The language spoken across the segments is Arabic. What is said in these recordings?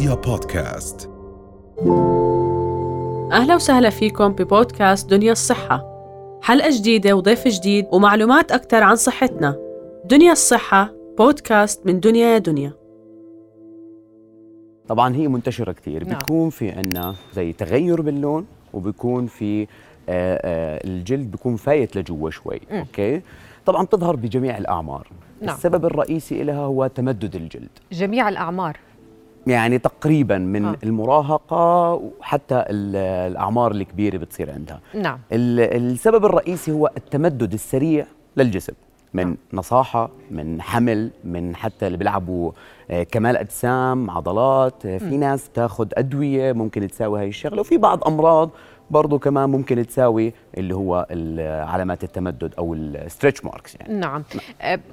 رؤيا بودكاست. أهلا وسهلا فيكم ببودكاست دنيا الصحة. حلقة جديدة وضيف جديد ومعلومات أكثر عن صحتنا. دنيا الصحة بودكاست من دنيا يا دنيا. طبعا هي منتشرة كثير نعم. بيكون في عندنا زي تغير باللون وبيكون في آه، آه، الجلد بيكون فايت لجوا شوي. okay؟ طبعا بتظهر بجميع الأعمار. نعم. السبب الرئيسي لها هو تمدد الجلد. جميع الأعمار. يعني تقريبا من آه. آه. المراهقة وحتى ال- الأعمار الكبيرة بتصير عندها نعم ال- السبب الرئيسي هو التمدد السريع للجسم من نعم. نصاحة من حمل من حتى اللي بيلعبوا آه، كمال أجسام عضلات آه، في ناس بتاخذ أدوية ممكن تساوي هاي الشغلة وفي بعض أمراض برضو كمان ممكن تساوي اللي هو علامات التمدد أو ال stretch marks يعني نعم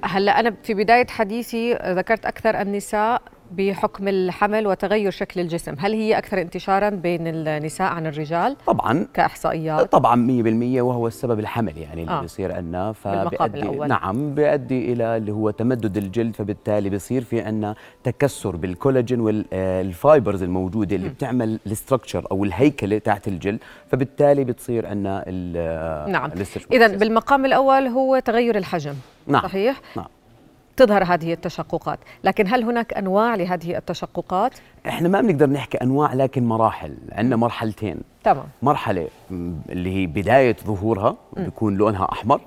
هلأ أنا في بداية حديثي ذكرت أكثر النساء بحكم الحمل وتغير شكل الجسم هل هي أكثر انتشارا بين النساء عن الرجال؟ طبعا. كإحصائيات؟ طبعا 100% وهو السبب الحمل يعني اللي آه. بيصير عندنا بالمقام فبيؤدي الأول. نعم بيؤدي إلى اللي هو تمدد الجلد فبالتالي بيصير في عندنا تكسر بالكولاجين وال fibers الموجودة اللي بتعمل ال structure أو الهيكلة تاعت الجلد فبالتالي بتصير عندنا ال- نعم. إذا بالمقام الأول هو تغير الحجم نعم. صحيح؟ نعم. تظهر هذه التشققات لكن هل هناك أنواع لهذه التشققات؟ إحنا ما بنقدر نحكي أنواع لكن مراحل عندنا مرحلتين. تمام. مرحلة م، اللي هي بداية ظهورها بيكون لونها أحمر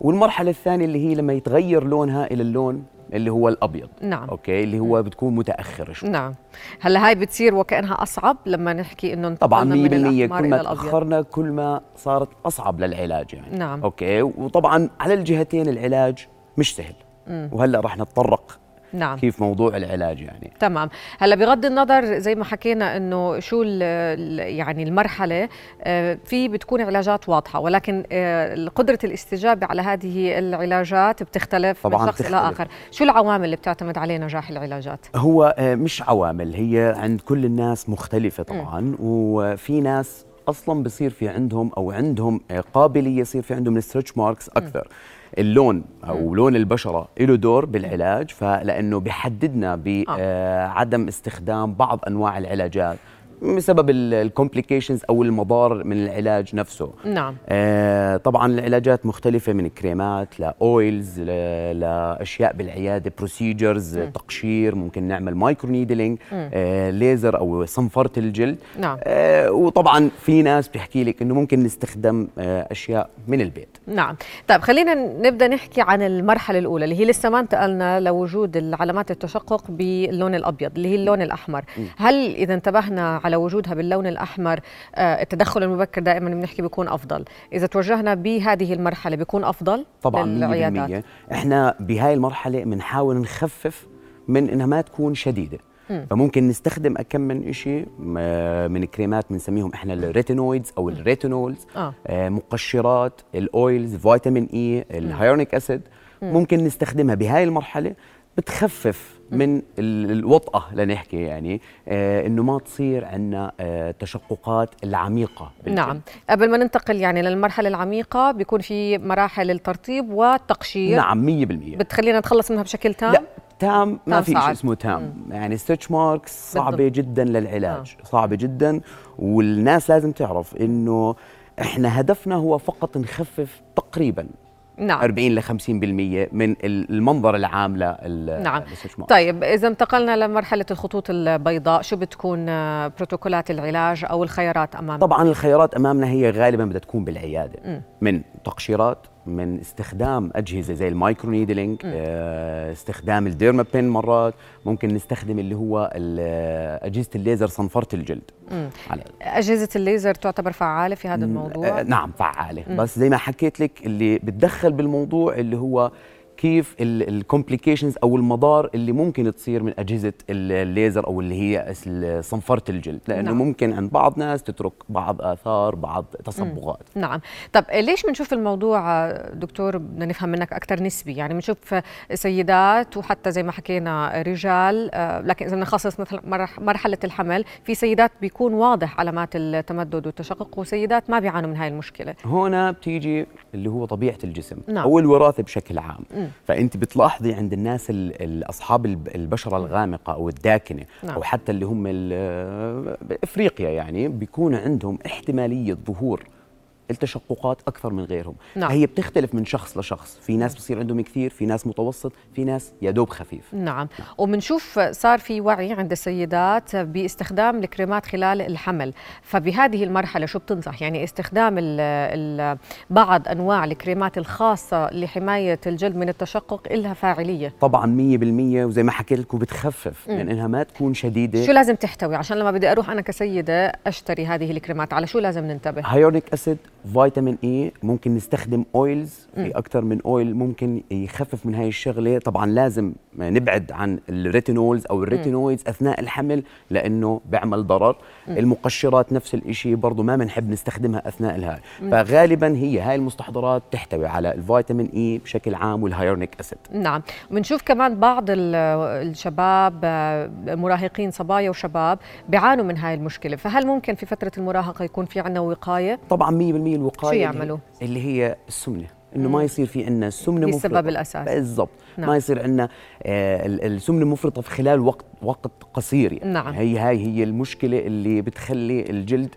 والمرحلة الثانية اللي هي لما يتغير لونها إلى اللون اللي هو الأبيض. نعم. أوكي؟ اللي هو بتكون متاخر شوي. نعم. هلأ هاي بتصير وكأنها أصعب لما نحكي إنه طبعا 100% انتقلنا من الأحمر كل إلى ما. تأخرنا كل ما صارت أصعب للعلاج يعني. نعم. أوكي؟ وطبعا على الجهتين العلاج مش سهل. وهلا رح نتطرق نعم. كيف موضوع العلاج يعني. تمام. هلا بغض النظر زي ما حكينا إنه شو ال- ال- يعني المرحلة آه، في بتكون علاجات واضحة ولكن آه، قدرة الاستجابة على هذه العلاجات بتختلف طبعاً من شخص إلى. آخر. شو العوامل اللي بتعتمد عليه نجاح العلاجات؟ هو آه، مش عوامل هي عند كل الناس مختلفة طبعا وفي ناس أصلا بصير في عندهم أو عندهم قابلية يصير في عندهم ال stretch marks أكثر. اللون أو لون البشرة له دور بالعلاج فلأنه بيحددنا بعدم استخدام بعض أنواع العلاجات. بسبب ال complications أو المضار من العلاج نفسه. نعم. آه طبعا العلاجات مختلفة من كريمات ل oils ل- لأشياء بالعيادة procedures تقشير ممكن نعمل microneedling آه ليزر أو صنفرة الجلد نعم. آه وطبعا في ناس بيحكي لك إنه ممكن نستخدم آه أشياء من البيت. نعم. طيب خلينا نبدأ نحكي عن المرحلة الأولى اللي هي لسه ما انتقلنا لوجود علامات التشقق باللون الأبيض اللي هي اللون الأحمر. هل إذا انتبهنا على وجودها باللون الأحمر آه، التدخل المبكر دائما بنحكي بيكون أفضل. إذا توجهنا بهذه المرحلة بيكون أفضل طبعا للعيادات؟ 100% إحنا بهاي المرحلة بنحاول نخفف من إنها ما تكون شديدة. فممكن نستخدم أكم من شيء من كريمات بنسميهم إحنا ال retinoids أو ال retinols. آه. آه، مقشرات ال oils فيتامين E ال hyaluronic acid. ممكن نستخدمها بهاي المرحلة بتخفف من ال- الوطأة لنحكي يعني آه إنه ما تصير عندنا آه تشققات العميقة. بالجلد. نعم. قبل ما ننتقل يعني للمرحلة العميقة بيكون في مراحل الترطيب والتقشير. نعم 100% بتخلينا نتخلص منها بشكل تام؟ لا تام ما في شيء. اسمه تام. يعني stretch marks صعبة بالضبط. جدا للعلاج. صعبة جدا والناس لازم تعرف إنه إحنا هدفنا هو فقط نخفف تقريبا نعم 40 ل 50% من المنظر العام لل نعم. طيب إذا انتقلنا لمرحلة الخطوط البيضاء شو بتكون آه، بروتوكولات العلاج أو الخيارات أمامنا؟ طبعا الخيارات أمامنا هي غالبا بدها تكون بالعياده من تقشيرات من استخدام أجهزة زي ال microneedling آه، استخدام ال dermapen مرات. ممكن نستخدم اللي هو أجهزة الليزر صنفرة الجلد. على أجهزة الليزر تعتبر فعالة في هذا الموضوع؟ آه، نعم فعالة. بس زي ما حكيت لك اللي بتدخل بالموضوع اللي هو كيف ال complications أو المضار اللي ممكن تصير من أجهزة ال- الليزر أو اللي هي صنفرة الجلد لأنه نعم. نعم. ممكن عند بعض ناس تترك بعض آثار بعض تصبغات نعم طب ليش بنشوف الموضوع دكتور بدنا نفهم منك أكثر نسبي يعني بنشوف سيدات وحتى زي ما حكينا رجال آه، لكن إذا بنخصص مثل مرح- مرحلة الحمل في سيدات بيكون واضح علامات التمدد والتشقق وسيدات ما بيعانوا من هاي المشكلة هنا بتيجي اللي هو طبيعة الجسم نعم. أو الوراثة بشكل عام مم. فأنت بتلاحظي عند الناس أصحاب البشرة الغامقة أو الداكنة نعم. أو حتى اللي هم افريقيا يعني بيكون عندهم احتمالية ظهور التشققات أكثر من غيرهم. نعم. هي بتختلف من شخص لشخص. في ناس بصير عندهم كثير في ناس متوسط في ناس يا دوب خفيف. نعم, نعم. وبنشوف صار في وعي عند السيدات باستخدام الكريمات خلال الحمل. فبهذه المرحلة شو بتنصح؟ يعني استخدام ال ال بعض أنواع الكريمات الخاصة لحماية الجلد من التشقق لها فاعلية. طبعا 100% وزي ما حكيت لكم بتخفف من يعني إنها ما تكون شديدة. شو لازم تحتوي؟ عشان لما بدي أروح أنا كسيدة أشتري هذه الكريمات. على شو لازم ننتبه؟ hyaluronic acid فيتامين E ممكن نستخدم oils في أكثر من oil ممكن يخفف من هاي الشغلة. طبعا لازم نبعد عن ال retinols أو ال retinoids أثناء الحمل لأنه بيعمل ضرر. م. المقشرات نفس الشيء برضه ما بنحب نستخدمها أثناء الهاي. فغالبا هي هاي المستحضرات تحتوي على الفيتامين E بشكل عام وال hyaluronic acid نعم. بنشوف كمان بعض الشباب مراهقين صبايا وشباب بيعانوا من هاي المشكلة. فهل ممكن في فترة المراهقة يكون في عندنا وقاية؟ طبعا 100% الوقاية شو يعملوا؟ اللي هي السمنة إنه ما يصير في عندنا سمنة مفرطة السبب الاساسي بالضبط نعم. ما يصير عندنا آه السمنه مفرطة في خلال وقت وقت قصير يعني نعم. هي هاي هي المشكلة اللي بتخلي الجلد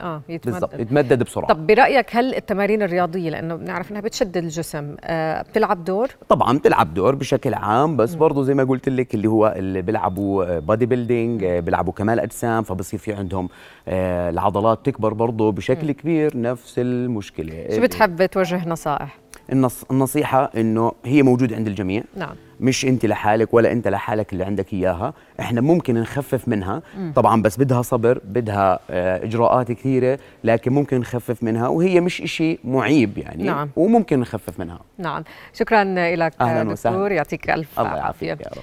آه يتمدد. يتمدد بسرعة. طب برأيك هل التمارين الرياضية لأنه بنعرف إنها بتشدد الجسم آه بتلعب دور؟ طبعا بتلعب دور بشكل عام بس برضه زي ما قلت لك اللي هو اللي بيلعبوا bodybuilding بيلعبوا كمال أجسام فبصير في عندهم آه العضلات تكبر برضه بشكل م. كبير نفس المشكلة. شو بتحب توجه نصائح النص النصيحة إنه هي موجودة عند الجميع. نعم. مش أنت لحالك ولا أنت لحالك اللي عندك إياها. إحنا ممكن نخفف منها. م. طبعا بس بدها صبر بدها آه، إجراءات كثيرة لكن ممكن نخفف منها. وهي مش إشي معيب يعني. نعم. وممكن نخفف منها. نعم. شكرا لك أهلا دكتور. يعطيك ألف الله عافية. يا رب.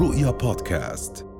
رؤيا بودكاست.